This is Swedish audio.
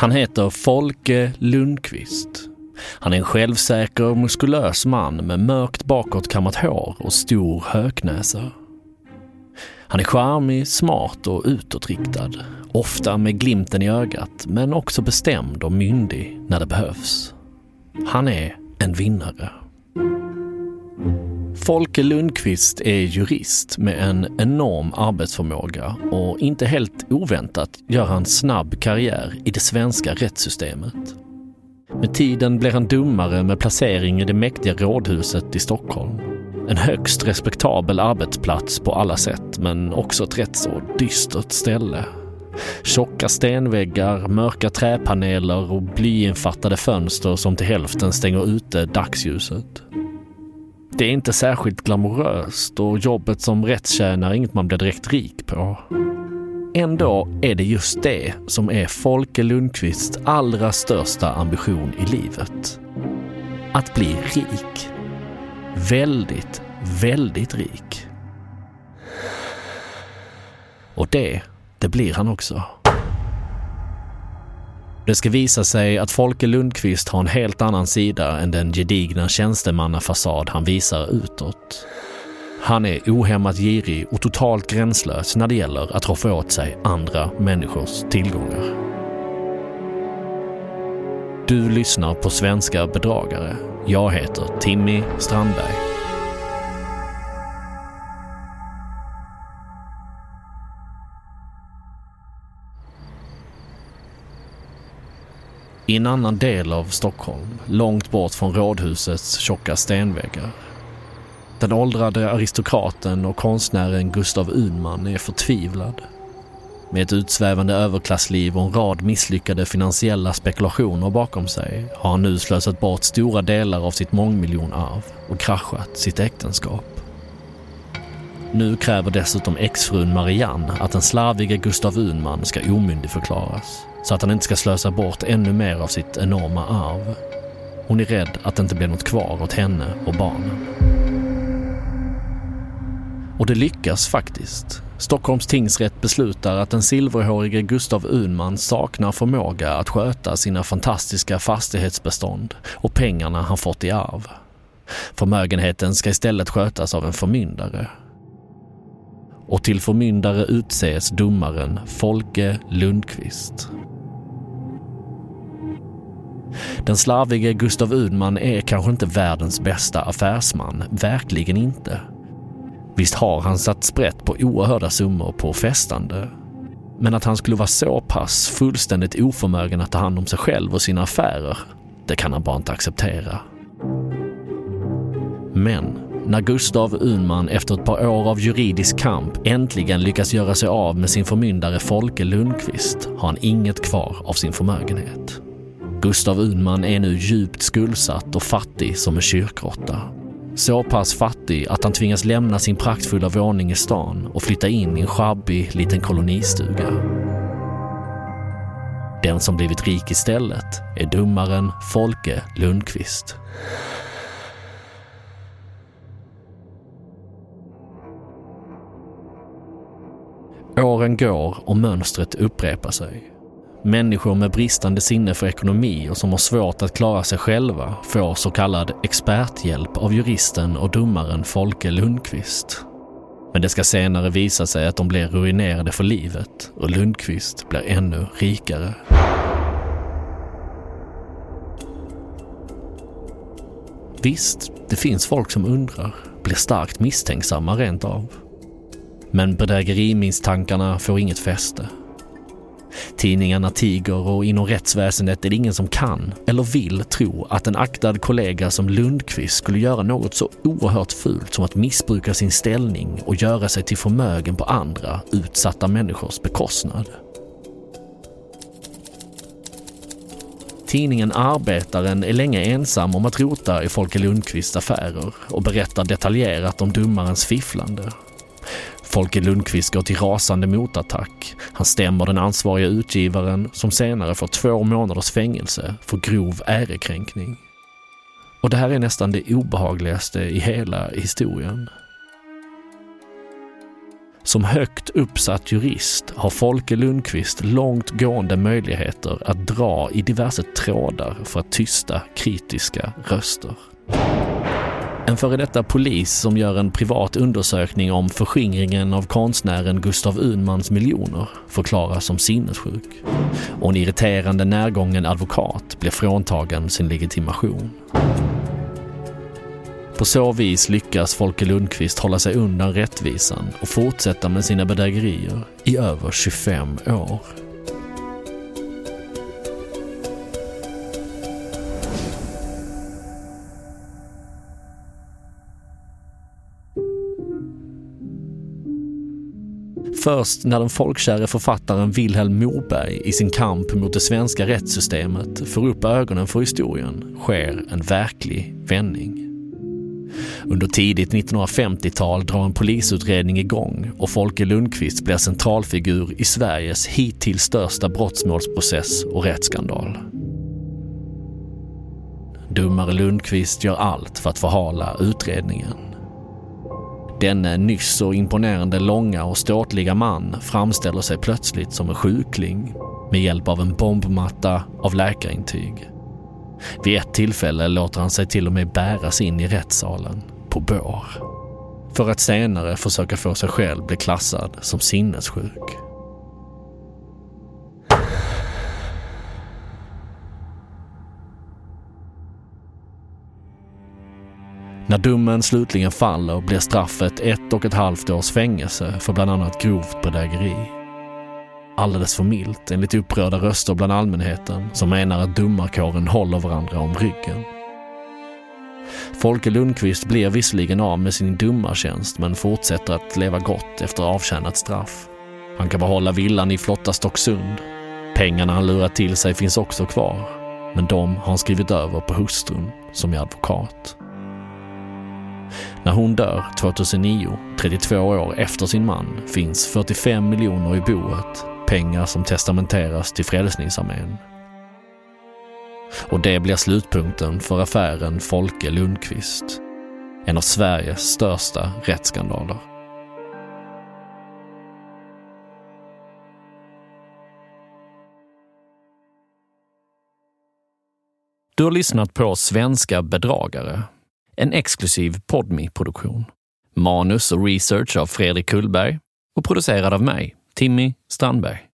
Han heter Folke Lundqvist. Han är en självsäker och muskulös man med mörkt bakåtkammat hår och stor höknäsa. Han är charmig, smart och utåtriktad. Ofta med glimten i ögat, men också bestämd och myndig när det behövs. Han är en vinnare. Folke Lundqvist är jurist med en enorm arbetsförmåga och inte helt oväntat gör han snabb karriär i det svenska rättssystemet. Med tiden blir han domare med placering i det mäktiga rådhuset i Stockholm. En högst respektabel arbetsplats på alla sätt, men också ett rätt så dystert ställe. Tjocka stenväggar, mörka träpaneler och blyinfattade fönster som till hälften stänger ute dagsljuset. Det är inte särskilt glamoröst och jobbet som rättstjänare är inget man blir direkt rik på. Ändå är det just det som är Folke Lundqvists allra största ambition i livet. Att bli rik. Väldigt, väldigt rik. Och det, det blir han också. Det ska visa sig att Folke Lundqvist har en helt annan sida än den gedigna tjänstemannafasad han visar utåt. Han är ohämmat girig och totalt gränslös när det gäller att roffa åt sig andra människors tillgångar. Du lyssnar på Svenska bedragare. Jag heter Timmy Strandberg. I en annan del av Stockholm, långt bort från rådhusets tjocka stenväggar. Den åldrade aristokraten och konstnären Gustav Unman är förtvivlad. Med ett utsvävande överklassliv och en rad misslyckade finansiella spekulationer bakom sig har han nu slösat bort stora delar av sitt mångmiljonarv och kraschat sitt äktenskap. Nu kräver dessutom exfrun Marianne att den slarviga Gustav Unman ska omyndigförklaras så att han inte ska slösa bort ännu mer av sitt enorma arv. Hon är rädd att det inte blir något kvar åt henne och barnen. Och det lyckas faktiskt. Stockholms tingsrätt beslutar att den silverhårige Gustav Unman saknar förmåga att sköta sina fantastiska fastighetsbestånd och pengarna han fått i arv. Förmögenheten ska istället skötas av en förmyndare. Och till förmyndare utses domaren Folke Lundqvist. Den slarvige Gustav Udman är kanske inte världens bästa affärsman, verkligen inte. Visst har han satt sprätt på oerhörda summor på festande. Men att han skulle vara så pass fullständigt oförmögen att ta hand om sig själv och sina affärer, det kan han bara inte acceptera. Men när Gustav Unman efter ett par år av juridisk kamp äntligen lyckas göra sig av med sin förmyndare Folke Lundqvist har han inget kvar av sin förmögenhet. Gustav Unman är nu djupt skuldsatt och fattig som en kyrkråtta. Så pass fattig att han tvingas lämna sin praktfulla våning i stan och flytta in i en sjabbig liten kolonistuga. Den som blivit rik istället är domaren Folke Lundqvist. Åren går och mönstret upprepar sig. Människor med bristande sinne för ekonomi och som har svårt att klara sig själva får så kallad experthjälp av juristen och domaren Folke Lundqvist. Men det ska senare visa sig att de blir ruinerade för livet och Lundqvist blir ännu rikare. Visst, det finns folk som undrar, blir starkt misstänksamma rent av. Men bedrägerimisstankarna får inget fäste. Tidningarna tiger och inom rättsväsendet är det ingen som kan eller vill tro att en aktad kollega som Lundqvist skulle göra något så oerhört fult som att missbruka sin ställning och göra sig till förmögen på andra utsatta människors bekostnad. Tidningen Arbetaren är länge ensam om att rota i Folke Lundqvists affärer och berättar detaljerat om domarens fifflande Folke Lundqvist går till rasande motattack. Han stämmer den ansvariga utgivaren som senare får två månaders fängelse för grov ärekränkning. Och det här är nästan det obehagligaste i hela historien. Som högt uppsatt jurist har Folke Lundqvist långt gående möjligheter att dra i diverse trådar för att tysta kritiska röster. En före detta polis som gör en privat undersökning om förskingringen av konstnären Gustav Unmans miljoner förklaras som sinnessjuk. Och en irriterande närgången advokat blir fråntagen sin legitimation. På så vis lyckas Folke Lundqvist hålla sig undan rättvisan och fortsätta med sina bedrägerier i över 25 år. Först när den folkkäre författaren Vilhelm Moberg i sin kamp mot det svenska rättssystemet får upp ögonen för historien sker en verklig vändning. Under tidigt 1950-tal drar en polisutredning igång och Folke Lundqvist blir centralfigur i Sveriges hittills största brottsmålsprocess och rättsskandal. Dummare Lundqvist gör allt för att förhala utredningen. Denne nyss så imponerande långa och ståtliga man framställer sig plötsligt som en sjukling med hjälp av en bombmatta av läkarintyg. Vid ett tillfälle låter han sig till och med bäras in i rättssalen på bår. För att senare försöka få sig själv bli klassad som sinnessjuk. När domen slutligen faller blir straffet ett och ett halvt års fängelse för bland annat grovt bedrägeri. Alldeles för milt enligt upprörda röster bland allmänheten som menar att domarkåren håller varandra om ryggen. Folke Lundqvist blir visserligen av med sin domartjänst men fortsätter att leva gott efter avtjänat straff. Han kan behålla villan i flotta Stocksund. Pengarna han lurat till sig finns också kvar, men de har han skrivit över på hustrun som är advokat. När hon dör 2009, 32 år efter sin man, finns 45 miljoner i boet, pengar som testamenteras till Frälsningsarmén. Och det blir slutpunkten för affären Folke Lundqvist. En av Sveriges största rättsskandaler. Du har lyssnat på Svenska bedragare en exklusiv podmi produktion Manus och research av Fredrik Kullberg och producerad av mig, Timmy Strandberg.